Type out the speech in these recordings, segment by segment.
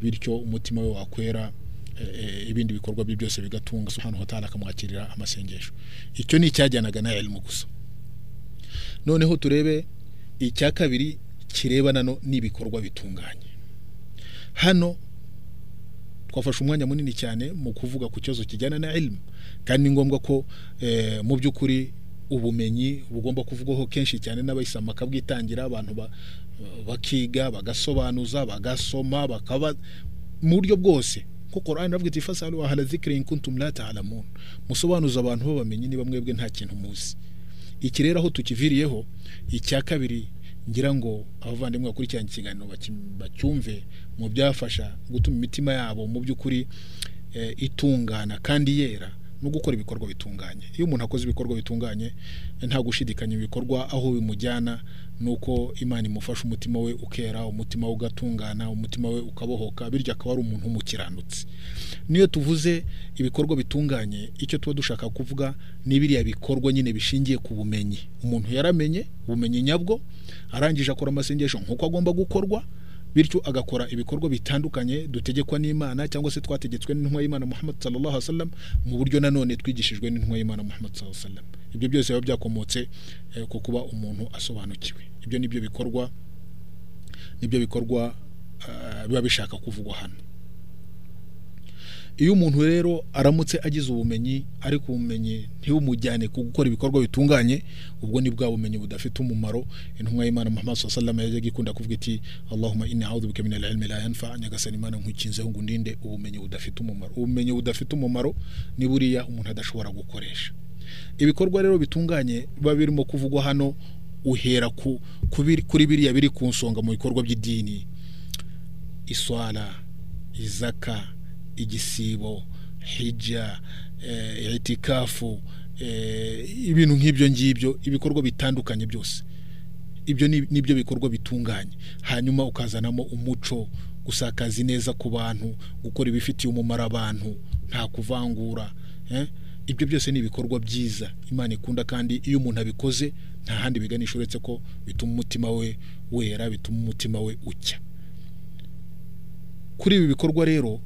bityo umutima we wakwera eh, ibindi bikorwa bye byose bigatunga wa ta'ala akamwakirira amasengesho. Icyo ni icyajyanaga na ilmu gusa. Noneho turebe icya kabiri kirebana n'ibikorwa bitunganye. Hano twafashe umwanya munini cyane mu kuvuga ku kibazo kijyana na ilmu. Kandi ni ngombwa ko eh, mu by'ukuri ubumenyi bugomba kuvugwaho kenshi cyane n'abayisilamu bakabwitangira abantu ba- bakiga bagasobanuza bagasoma bakaba mu buryo bwose. Ko Qur'an iravuga iti fasalu ahla dhikri in kuntum la ta'lamun. Musobanuza abantu babamenye niba mwebwe nta kintu muzi. Iki rero aho tukiviriyeho icya kabiri ngira ngo abavandimwe bakurikiranye ikiganiro bacyumve mu byafasha gutuma imitima yabo mu by'ukuri eh, itungana kandi yera. No gukora ibikorwa bitunganye. Iyo umuntu akoze ibikorwa bitunganye nta gushidikanya ibikorwa aho bimujyana nuko imana imufasha umutima we ukera umutima we ugatungana umutima we ukabohoka bityo akaba ari umuntu w'umukiranutsi niyo tuvuze ibikorwa bitunganye icyo tuba dushaka kuvuga ni biriya bikorwa nyine bishingiye ku bumenyi. Umuntu yaramenye ubumenyi nyabwo arangije akora amasengesho nk'uko agomba gukorwa bityo agakora ibikorwa bitandukanye dutegekwa n'imana cyangwa se twategetswe n'intumwa y'imana muhammad sallallahu alaihi wasallam mu buryo nanone twigishijwe n'intumwa y'imana muhammad sallallahu alaihi wasallam. Ibyo byose biba byakomotse eh, ku kuba umuntu asobanukiwe. Ibyo ni byo bikorwa ni byo bikorwa ah, biba bishaka kuvugwa hano. Iyo umuntu rero aramutse agize ubumenyi ariko ubumenyi ntibumujyane ku gukora ibikorwa bitunganye ubwo ni bwa bumenyi budafite umumaro. Intumwa y'imana muhammad sallallahu yajyaga ikunda kuvuga iti allahumma inni a'udhu bika min al-ilmi la yanfa. Nyagasani imana nkwikinzeho ngo undinde ubumenyi budafite umumaro. Ubumenyi budafite umumaro ni buriya umuntu adashobora gukoresha. Ibikorwa rero bitunganye biba birimo kuvugwa hano uhera ku, kuri biriya biri ku nsonga mu bikorwa by'idini. Iswara izaka igisibo hijja eh, itikafu eh, ibintu nk'ibyo ngibyo ibikorwa bitandukanye byose. Ibyo ni ni byo bikorwa bitunganye. Hanyuma ukazanamo umuco gusakaza ineza ku bantu gukora ibifitiye umumaro abantu nta kuvangura eh? ibyo byose ni ibikorwa byiza. Imana ikunda kandi iyo umuntu abikoze nta handi biganisha uretse ko bituma umutima we wera bituma umutima we ucya. Kuri ibi bikorwa rero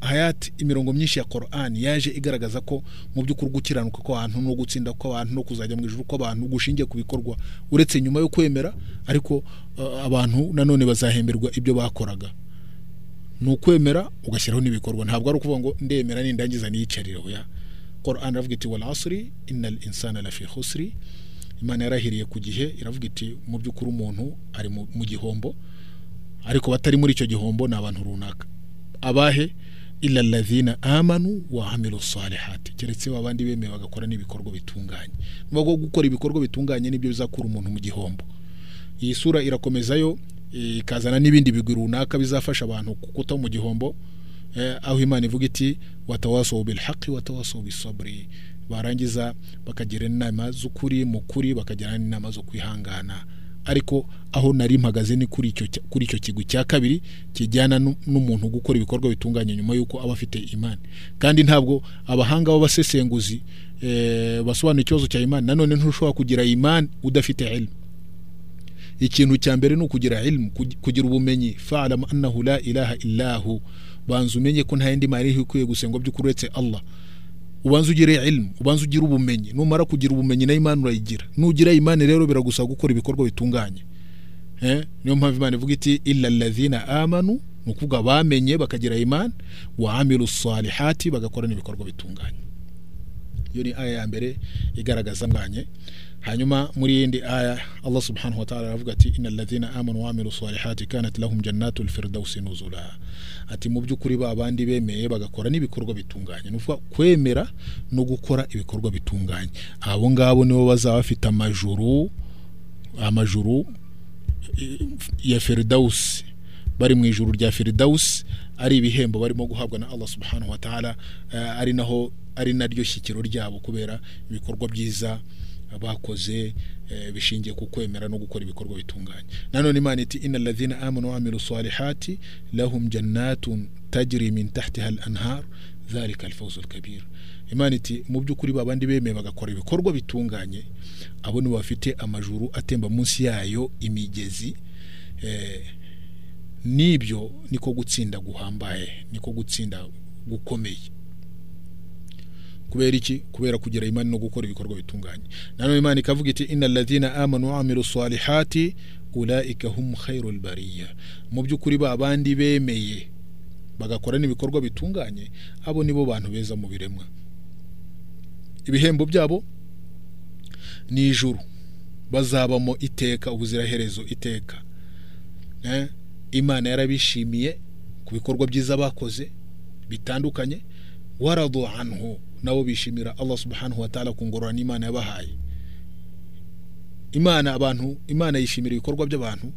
hayati imirongo myinshi ya Qur'an yaje igaragaza ko mu by'ukuri gukiranuka kw'abantu no gutsinda kw'abantu no kuzajya mu ijuru kw'abantu gushingiye ku bikorwa. Uretse nyuma yo kwemera ariko uh, abantu nanone bazahemberwa ibyo bakoraga. Ni ukwemera ugashyiraho n'ibikorwa. Ntabwo ari ukuvuga ngo ndemera nindangiza niyicarire. Oya. Qur'an iravuga iti wal asri innal insana lafi khusri. Imana yarahiriye ku gihe iravuga iti mu by'ukuri umuntu ari mu gihombo ariko batari muri icyo gihombo ni abantu runaka. Abahe illa alladhina amanu wa amilu salihati. Keretse abandi bemeye bagakora n'ibikorwa bitunganye. Nubwo gukora ibikorwa bitunganye ni byo bizakura umuntu mu gihombo. Iyi sura irakomezayo ikazana n'ibindi bigwi runaka bizafasha abantu kuta mu gihombo. Eh, aho imana ivuga iti watawasaw bilhaqi watawasaw bisabri. Barangiza bakagira inama z'ukuri mu kuri bakagira n'inama zo kwihangana. Ariko aho nari mpagaze ni kuri icyo kuri icyo kigwi cya kabiri kijyana nu- n'umuntu gukora ibikorwa bitunganye nyuma y'uko aba afite imani. Kandi ntabwo abahanga b'abasesenguzi eh, basobanura ikibazo cya imani. Nanone ntushobora kugira imani udafite ilmu. Ikintu cya mbere ni ukugira ilmu kugi- kugira ubumenyi. Fa'lam annahu la ilaha illahu. Banza umenye ko nta yindi mana ikwiye gusengwa by'ukuri uretse allah. Ubanza ugire ilmu ubanza ugire ubumenyi. Numara kugira ubumenyi na imana urayigira. Nugira imana rero biragusaba gukora ibikorwa bitunganye. Niyo mpamvu imana ivuga iti alladhina amanu ni ukuvuga bamenye bakagira imana wa amilu salihati bagakora n'ibikorwa bitunganye. Iyo ni aya ya mbere igaragaza nganye hanyuma muri yindi aya allah subhanahu wa ta'ala aravuga ati inna alladhina amanu wa amilu salihati kanat lahum jannatu lfirdausi nuzula. Ati mu by'ukuri ba bandi bemeye bagakora n'ibikorwa bitunganye. Ni ukuvuga kwemera no gukora ibikorwa bitunganye. Abo ngabo nibo bazaba bafite amajuru amajuru ya firdausi. Bari mu ijuru rya firdausi ari ibihembo barimo guhabwa na allah subhanahu wa ta'ala eh, ari naho ari naryo shyikiro ryabo kubera ibikorwa byiza bakoze eh, bishingiye ku kwemera no gukora ibikorwa bitunganye. Nanone imana iti inna alladhina amanu amilu salihati lahum jannatun tajri min tahtiha al anhar dhalika alkabir imana iti mu by'ukuri babandi bemeye bagakora ibikorwa bitunganye abo nibo bafite amajuru atemba munsi yayo imigezi. Eh, n'ibyo niko gutsinda guhambaye niko gutsinda gukomeye. Kubera iki? Kubera kugira imana no gukora ibikorwa bitunganye. Nanone imana ikavuga iti inna alladhina amanu wa salihati ulaika hum khairul bariya. Mu by'ukuri ba bandi bemeye bagakora n'ibikorwa bitunganye abo nibo bantu beza mu biremwa. Ibihembo byabo ni ijuru. Bazabamo iteka ubuziraherezo iteka. Eh, imana yarabishimiye ku bikorwa byiza bakoze bitandukanye. Waradu anhu nabo bishimira allah subhanahu wa ta'ala ku ngororano imana yabahaye imana abantu imana yishimira ibikorwa by'abantu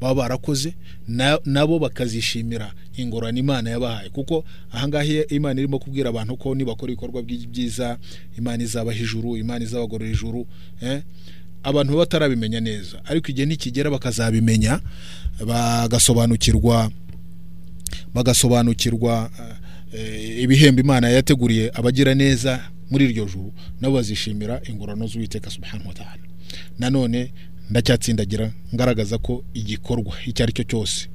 baba barakoze na- nabo bakazishimira ingororano imana yabahaye kuko ahangaha imana irimo kubwira abantu ko nibakora ibikorwa by- byiza imana izabaha ijuru imana izabagorora ijuru eh? abantu baba batarabimenya neza ariko igihe nikigera bakazabimenya bagasobanukirwa bagasobanukirwa ibihembo imana yateguriye abagira neza muri iryo juru nabo bazishimira ingororano z'uwiteka subhanahu wa ta'ala. Nanone ndacyatsindagira ngaragaza ko igikorwa icyo ari cyo cyose.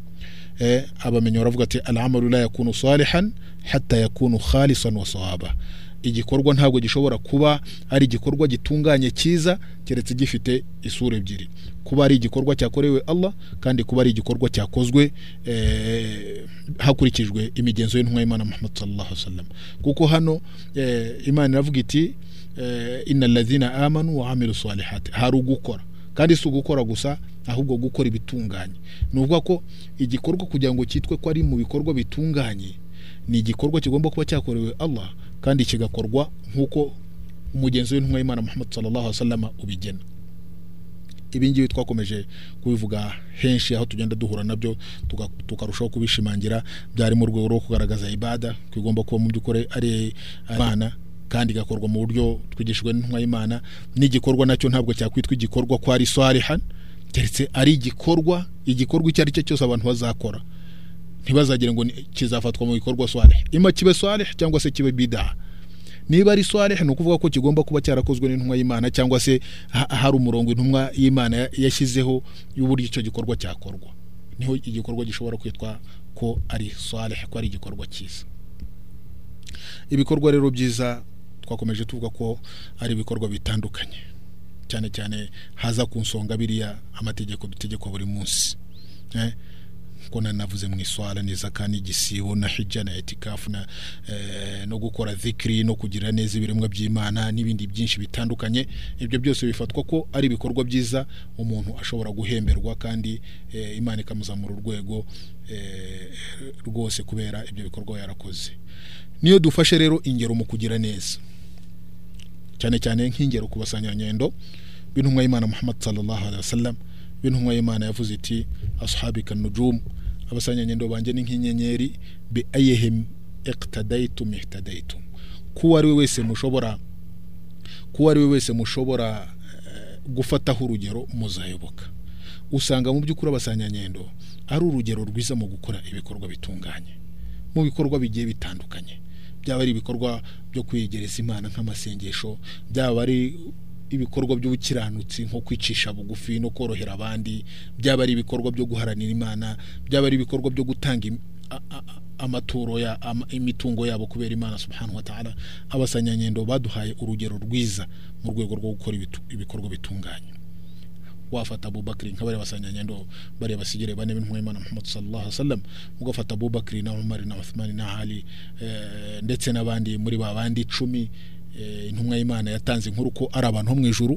Eh, abamenyi baravuga ati alamalu la yakunu salihan hatta yakunu khalisan wa sawaba. Igikorwa ntabwo gishobora kuba ari igikorwa gitunganye cyiza keretse gifite isura ebyiri. Kuba ari igikorwa cyakorewe Allah kandi kuba ari igikorwa cyakozwe eh, hakurikijwe imigenzo y'intumwa y'Imana Muhammad sallallahu alaihi wasallam. Kuko hano eh, Imana iravuga iti eh, innal ladhina amanu wa amilu salihati. Hari ugukora. Kandi si ugukora gusa ahubwo gukora ibitunganye. Ni ukuvuga ko igikorwa kugira ngo cyitwe ko ari mu bikorwa bitunganye ni igikorwa kigomba kuba cyakorewe Allah kandi kigakorwa nk'uko umugenzi w'intumwa y'Imana Muhammad sallallahu alaihi wasallam ubigena. Ibi ngibi twakomeje kubivuga henshi aho tugenda duhura na byo tukarushaho kubishimangira. Byari mu rwego rwo kugaragaza ibada ko igomba kuba mu by'ukuri ari imana kandi igakorwa mu buryo twigishijwe n'intumwa y'imana n'igikorwa na cyo ntabwo cyakwitwa igikorwa ko ari swarihan keretse ari igikorwa igikorwa icyo ari cyo cyose abantu bazakora. Ntibazagire ngo kizafatwa mu bikorwa swalih ima kibe swalih cyangwa se kibe bidaha niba ari swalih ni ukuvuga ko kigomba kuba cyarakozwe n'intumwa y'imana cyangwa se ha- hari umurongo intumwa y'imana ya- yashyizeho y'uburyo icyo gikorwa cyakorwa. Niho igikorwa gishobora kwitwa ko ari swalih ko ari igikorwa cyiza. Ibikorwa rero byiza twakomeje tuvuga ko ari ibikorwa bitandukanye. Cyane cyane haza ku nsonga biriya amategeko dutegekwa buri munsi. Eh? ko nanavuze mu iswara n'izaka n'igisibo na hijja na etikafu eh, no gukora dhikri no kugira neza ibiremwa by'imana n'ibindi byinshi bitandukanye ibyo byose bifatwa ko ari ibikorwa byiza umuntu ashobora guhemberwa kandi eh, imana ikamuzamura urwego eh, rwose kubera ibyo bikorwa yarakoze niyo dufashe rero ingero mu kugira neza cyane cyane nk'ingero ku basanyanyendo b'intumwa y'imana muhammad sallallahu alaihi wasallam b'intumwa y'imana yavuze iti ashabika nujum. Abasanyanyendo banjye ni nk'inyenyeri bi ayihim iqtadaytum ihtadaytum. Kuwo ari we wese mushobora kuwo ari we wese mushobora eh, gufataho urugero muzayoboka. Usanga mu by'ukuri abasanyanyendo ari urugero rwiza mu gukora ibikorwa bitunganye mu bikorwa bigiye bitandukanye. Byaba ari ibikorwa byo kwegereza imana nk'amasengesho byaba ari ibikorwa by'ubukiranutsi nko kwicisha bugufi no korohera abandi byaba ari ibikorwa byo guharanira imana byaba ari ibikorwa byo gutanga amaturo ya imitungo yabo kubera imana subhanahu wa ta'ala. Abasanyanyendo baduhaye urugero rwiza mu rwego rwo gukora ibikorwa bitunganye. Wafata abubakiri nka bariya basanyanyendo bariya basigire bane b'intumwa y'imana muhammad sallallahu alaihi wasallam ugafata abubakiri na umar na uthman na ali eh, ndetse n'abandi muri ba bandi icumi intumwa y'imana yatanze inkuru ko ari abantu bo mu ijuru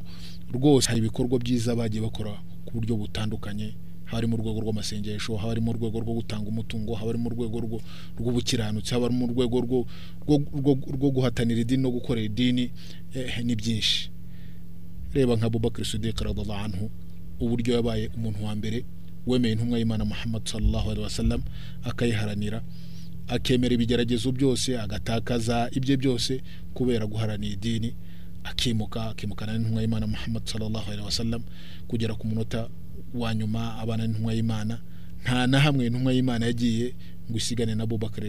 rwose hari ibikorwa byiza bagiye bakora ku buryo butandukanye haba ari mu rwego rw'amasengesho haba ari mu rwego rwo gutanga umutungo haba ari mu rwego rw'ubukiranutsi haba ari mu rwego rwo- guhatanira idini no gukorera idini eh, ni byinshi. Reba nka Abubakar Siddiq radhiallahu anhu uburyo yabaye umuntu wa mbere wemeye intumwa y'Imana Muhammad sallallahu alaihi wasallam akayiharanira. Akemera ibigeragezo byose agatakaza ibye byose kubera guharanira idini akimuka akimukana n'intumwa y'Imana Muhammad sallallahu alaihi wasallam kugera ku munota wa nyuma abana n'intumwa y'Imana. Nta na hamwe intumwa y'Imana yagiye ngo isigane na Abubakar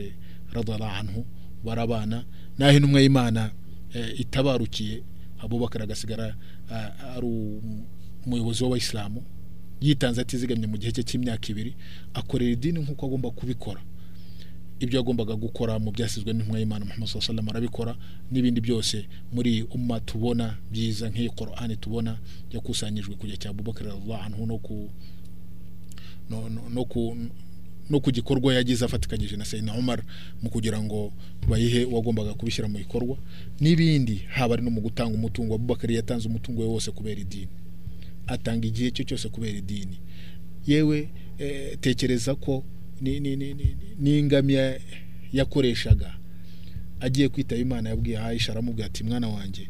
radhiallahu anhu barabana naho intumwa y'Imana eh, itabarukiye abubakar agasigara ah, ari umuyobozi w'abayisilamu. Yitanze atizigamye mu gihe cye cy'imyaka ibiri akorera idini nk'uko agomba kubikora. Ibyo yagombaga gukora mu byasizwe n'intumwa y'Imana Muhammad sallallahu alaihi arabikora n'ibindi byose muri umma tubona byiza nk'iyi Qur'ani tubona yakusanyijwe kujya cya Abubakar radhiallahu anhu no ku no, no, ku no ku gikorwa yagize afatikanyije na Sayyidina Umar mu kugira ngo bayihe uwagombaga kubishyira mu bikorwa n'ibindi haba ari no mu gutanga umutungo Abubakar yatanze umutungo we wose kubera idini. Atanga igihe cye cyose kubera idini. Yewe eh, tekereza ko n'ingamiya yakoreshaga. Agiye kwitaba imana yabwiye Aisha aramubwira ati mwana wanjye.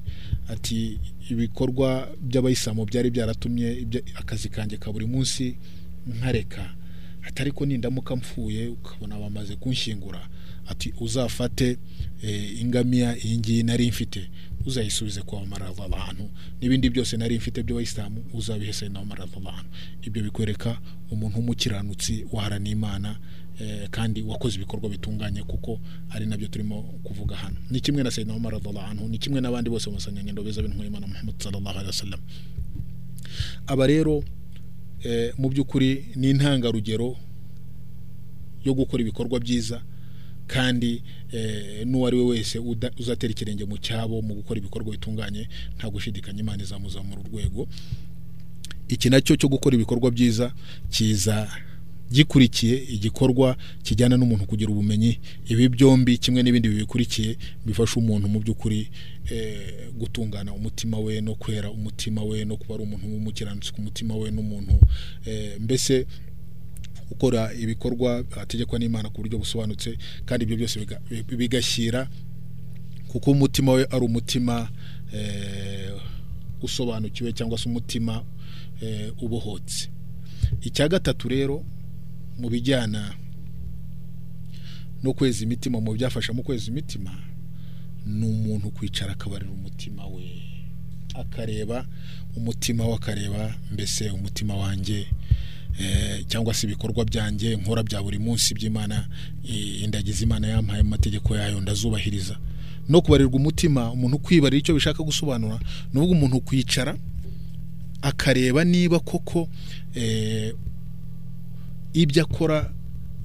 Ati ibikorwa by'abayisilamu byari byaratumye akazi kanjye ka buri munsi nkareka. Ati ariko nindamuka mpfuye ukabona bamaze kunshyingura. Ati uzafate eh, ingamiya iyi ngiyi nari mfite. Uzayisubize kwa anhu n'ibindi byose nari mfite by'abayisilamu uzabihe Sayyidina Umar radhiallahu ibyo bikwereka umuntu w'umukiranutsi waharaniye imana eh, kandi wakoze ibikorwa bitunganye kuko ari na byo turimo kuvuga hano. Ni kimwe na Sayyidina Umar radhiallahu anhu ni kimwe n'abandi bose mu basanganyangendo beza b'intumwa y'Imana Muhammad sallallahu alaihi wasallam. Aba rero eh, mu by'ukuri ni intangarugero yo gukora ibikorwa byiza kandi eh, n'uwo ari we wese uzatera ikirenge mu cyabo mu gukora ibikorwa bitunganye nta gushidikanya imana izamuzamura urwego. Iki na cyo cyo gukora ibikorwa byiza kiza gikurikiye igikorwa kijyana n'umuntu kugira ubumenyi. Ibi byombi kimwe n'ibindi bibikurikiye bifasha umuntu mu by'ukuri eh, gutungana umutima we no kwera umutima we no kuba ari umuntu w'umukiranutsi ku mutima we n'umuntu eh, mbese gukora ibikorwa ategekwa n'imana ku buryo busobanutse kandi ibyo byose biga- bi- bigashyira kuko umutima we ari umutima eh, usobanukiwe cyangwa se umutima eh, ubohotse. Icya gatatu rero mu bijyana no kweza imitima mu byafasha mu kweza imitima ni umuntu kwicara akabarira umutima we akareba umutima we akareba mbese umutima wanjye cyangwa se ibikorwa byanjye nkora bya buri munsi by'imana eh, indagiza imana yampaye mu mategeko yayo ndazubahiriza. No kubarirwa umutima umuntu kwibarira icyo bishaka gusobanura ni umuntu kwicara akareba niba koko eh, ibyo akora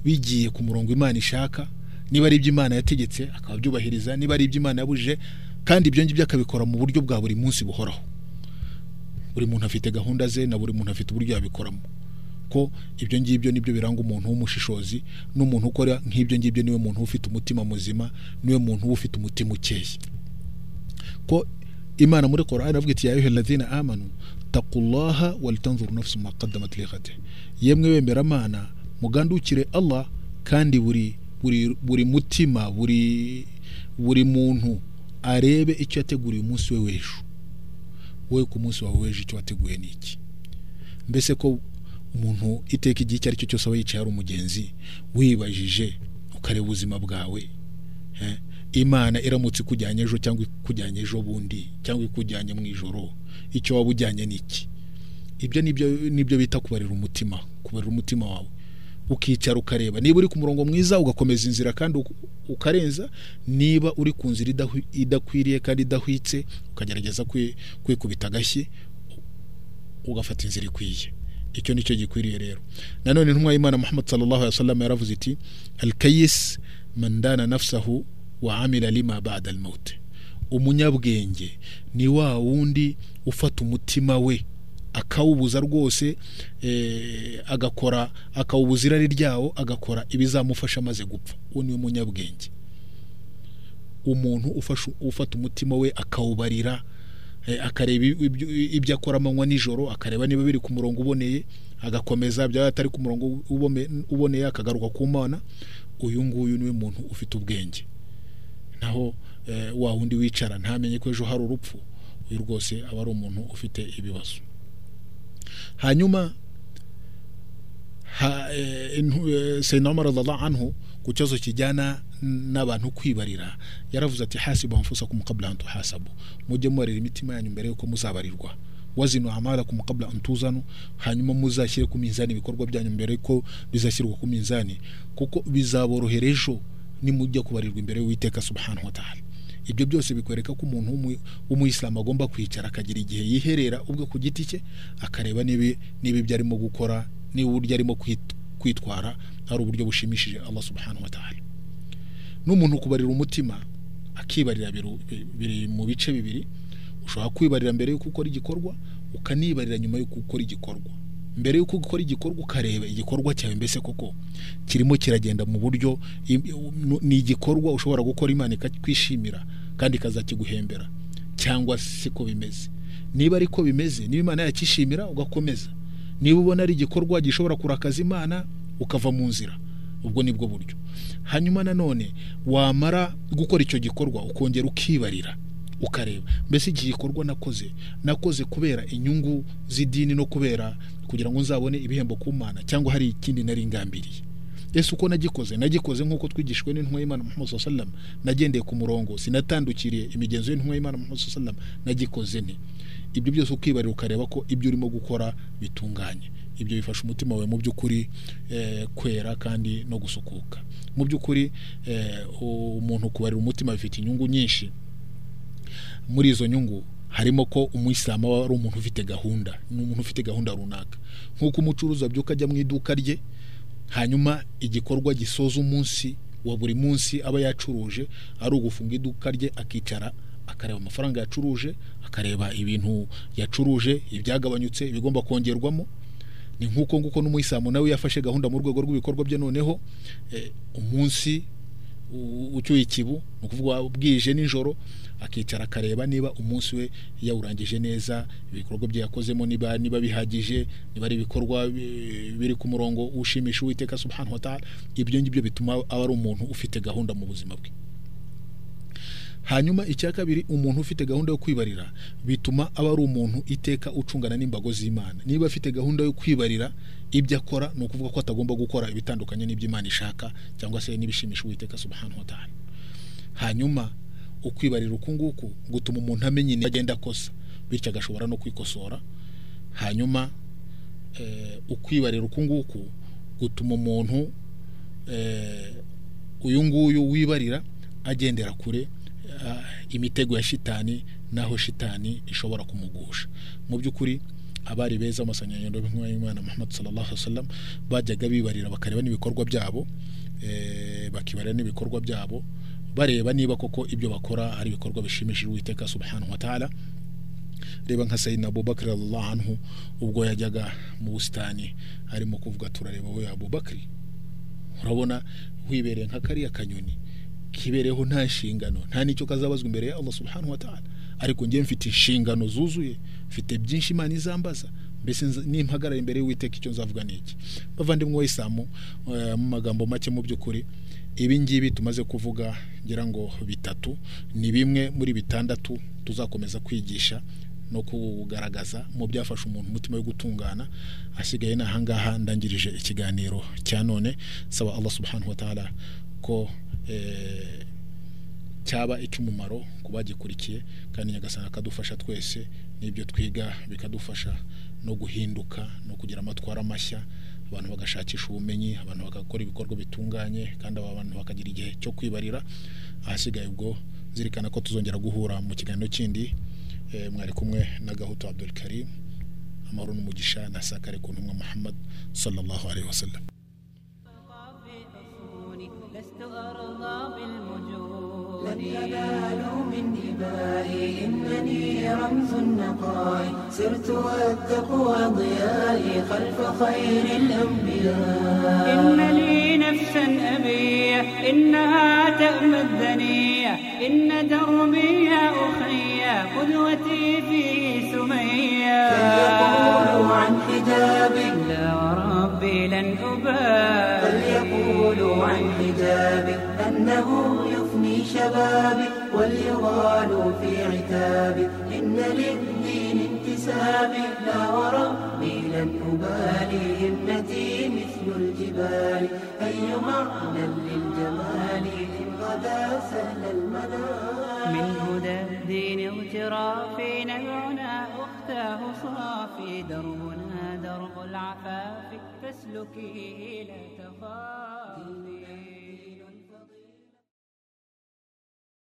bigiye ku murongo imana ishaka niba ari ibyo imana yategetse akaba abyubahiriza niba ari ibyo imana yabujije kandi ibyo ngibyo akabikora mu buryo bwa buri munsi buhoraho. Buri muntu afite gahunda ze na buri muntu afite uburyo yabikoramo. Ko ibyo ngibyo ni byo biranga umuntu w'umushishozi n'umuntu ukora nk'ibyo ngibyo ni we muntu ufite umutima muzima ni we muntu uba ufite umutima ukeye. Ko imana muri Qur'an avuga iti ya ayuha alladhina amanu taqullaha walitanzuru nafsu ma qaddamat lighad yemwe bemera amana mugandukire Allah kandi buri buri buri mutima buri buri muntu arebe icyo yateguriye umunsi we w'ejo. Wowe ku munsi wawe w'ejo icyo wateguye ni iki? Mbese ko umuntu iteka igihe icyo ari cyo cyose aba yicaye ari umugenzi wibajije ukareba ubuzima bwawe imana iramutse ikujyanye ejo cyangwa ikujyanye ejo bundi cyangwa ikujyanye mu ijoro icyo waba ujyanye ni iki? Ibyo ni byo bita kubarira umutima kubarira umutima wawe. Ukicara ukareba niba uri ku murongo mwiza ugakomeza inzira kandi uk- ukarenza niba uri ku nzira idakwiriye kandi idahwitse ukagerageza kwi- kwikubita agashyi ugafata inzira ikwiye. Icyo ni cyo gikwiriye rero. Nanone intumwa y'imana muhammad sallallahu alaihi wasallam yaravuze iti alkayis man dana nafsahu wa amila lima ba'da almaut. Umunyabwenge ni wa wundi ufata umutima we akawubuza rwose eh, agakora akawubuza irari ryawo agakora ibizamufasha amaze gupfa. Uwo ni we munyabwenge. Umuntu ufata umutima we akawubarira akareba ibyo- akora amanywa nijoro akareba niba biri ku murongo uboneye agakomeza byaba atari ku murongo uboneye akagaruka ku mana uyu nguyu ni we muntu ufite ubwenge. Naho eh, wa wundi wicara ntamenye ko ejo hari urupfu uyu rwose aba ari umuntu ufite ibibazo. Hanyuma ha, eh, eh, Umar radhiallahu anhu ku kibazo kijyana n'abantu kwibarira yaravuze ati hasibu anfusakum qabla an tuhasabu. Mujye mubarira imitima yanyu mbere yuko muzabarirwa. Wazinu amalakum qabla an tuzanu hanyuma muzashyire ku minzani ibikorwa byanyu mbere yuko bizashyirwa ku minzani. Kuko bizaborohera ejo nimujya kubarirwa imbere y'uwiteka subhanahu wa ta'ala. Ibyo byose bikwereka ko umuntu w'umu- w'umuyisilamu agomba kwicara akagira igihe yiherera ubwe ku giti cye akareba niba ibyo arimo gukora niba uburyo arimo kwit- kwitwara ari uburyo bushimishije Allah subhanahu wa ta'ala. N'umuntu kubarira umutima akibarira biri mu bice bibiri ushobora kwibarira mbere y'uko ukora igikorwa ukanibarira nyuma y'uko ukora igikorwa. Mbere y'uko ukora igikorwa ukareba igikorwa cyawe mbese koko kirimo kiragenda mu buryo ni igikorwa ushobora gukora imana ikakwishimira kandi ikazakiguhembera cyangwa se ko bimeze. Niba ariko bimeze niba imana yakishimira ugakomeza. Niba ubona ari igikorwa gishobora kurakaza imana ukava mu nzira. Ubwo ni bwo buryo. Hanyuma nanone wamara gukora icyo gikorwa ukongera ukibarira ukareba. Mbese iki gikorwa nakoze? Nakoze kubera inyungu z'idini no kubera kugira ngo nzabone ibihembo ku mana cyangwa hari ikindi nari ngambiriye. Ese uko nagikoze? Nagikoze nk'uko twigishijwe n'intumwa y'imana muhammad wasallam. Nagendeye ku murongo sinatandukiriye imigenzo y'intumwa y'imana muhammad wasallam. Nagikoze nte? Ibyo byose ukibarira ukareba ko ibyo urimo gukora bitunganye. Ibyo bifasha umutima wawe mu by'ukuri eh, kwera kandi no gusukuka. Mu by'ukuri eh, umuntu kubarira umutima bifite inyungu nyinshi. Muri izo nyungu harimo ko umuyisilamu aba ari umuntu ufite gahunda ni umuntu ufite gahunda runaka. Nk'uko umucuruzi abyuka ajya mu iduka rye hanyuma igikorwa gisoza umunsi wa buri munsi aba yacuruje ari ugufunga iduka rye akicara akareba amafaranga yacuruje akareba ibintu yacuruje ibyagabanyutse ibigomba kongerwamo ni nk'uko nguko n'umuyisilamu nawe yafashe gahunda mu rwego rw'ibikorwa bye noneho eh, umunsi ucyuye ikibu ni ukuvuga bwije nijoro akicara akareba niba umunsi we yawurangije neza ibikorwa bye yakozemo niba niba bihagije niba ari ibikorwa biri ku murongo ushimisha uwiteka subhanahu wa ta'ala ibyo ngibyo bituma aba ari umuntu ufite gahunda mu buzima bwe. Hanyuma icya kabiri umuntu ufite gahunda yo kwibarira bituma aba ari umuntu iteka ucungana n'imbago z'imana. Niba afite gahunda yo kwibarira ibyo akora ni ukuvuga ko atagomba gukora ibitandukanye n'ibyo imana ishaka cyangwa se n'ibishimisha uwiteka subhanahu wa ta'ala. Hanyuma ukwibarira uku nguku gutuma umuntu amenya intege agenda akosa bityo agashobora no kwikosora. Hanyuma eh, ukwibarira uku nguku gutuma umuntu eh, uyu nguyu wibarira agendera kure imitego ya shitani naho shitani ishobora kumugusha. Mu by'ukuri abari beza amasanyanyendo y'imana muhammad sallallahu alaihi wasallam bajyaga bibarira bakareba n'ibikorwa byabo eh, bakibarira n'ibikorwa byabo bareba niba koko ibyo bakora ari ibikorwa bishimishije uwiteka subhanahu wa ta'ala. Reba nka sayidina abubakar radiyallahu anhu ubwo yajyaga mu busitani arimo kuvuga turareba we abubakari urabona wibereye nka kariya kanyoni. Kibereho nta nshingano nta n'icyo kazabazwa imbere ya Allah subhanahu wa ta'ala. Ariko njye mfite inshingano zuzuye mfite byinshi imana izambaza mbese nimpagarara imbere y'uwiteka icyo nzavuga ni iki? Bavandimwe w'isamu eh, mu magambo make mu by'ukuri ibi ngibi tumaze kuvuga ngira ngo bitatu ni bimwe muri bitandatu tuzakomeza kwigisha no kugaragaza mu byafasha umuntu umutima wo gutungana asigaye ni ahangaha ndangirije ikiganiro cya none saba Allah subhanahu wa ta'ala ko cyaba icy'umumaro ku bagikurikiye kandi nyagasani akadufasha twese n'ibyo twiga bikadufasha no guhinduka no kugira amatwara mashya. Abantu bagashakisha ubumenyi abantu bagakora ibikorwa bitunganye kandi aba bantu bakagira igihe cyo kwibarira. Ahasigaye ubwo zirikana ko tuzongera guhura mu kiganiro kindi eh, mwari kumwe na gahutu abdul karim amahoro n'umugisha na sakare ku ntumwa muhammad sallallahu alaihi wasallam. ينالوا من دمائي إنني رمز النقاء سرت والتقوى ضيائي خلف خير الأنبياء إن لي نفسا أبية إنها تأمى الدنية إن دربي أخية قدوتي في سمية فليقولوا عن حجابي لا وربي لن أبالي فليقولوا عن حجابي أنه شبابي واليغال في عتابي إن للدين انتسابي لا وربي لن أبالي همتي مثل الجبال أي معنى للجمال إن غدا سهل المنال من هدى الدين اغترافي نبعنا أختاه صافي دربنا درب العفاف فاسلكيه لا تخافي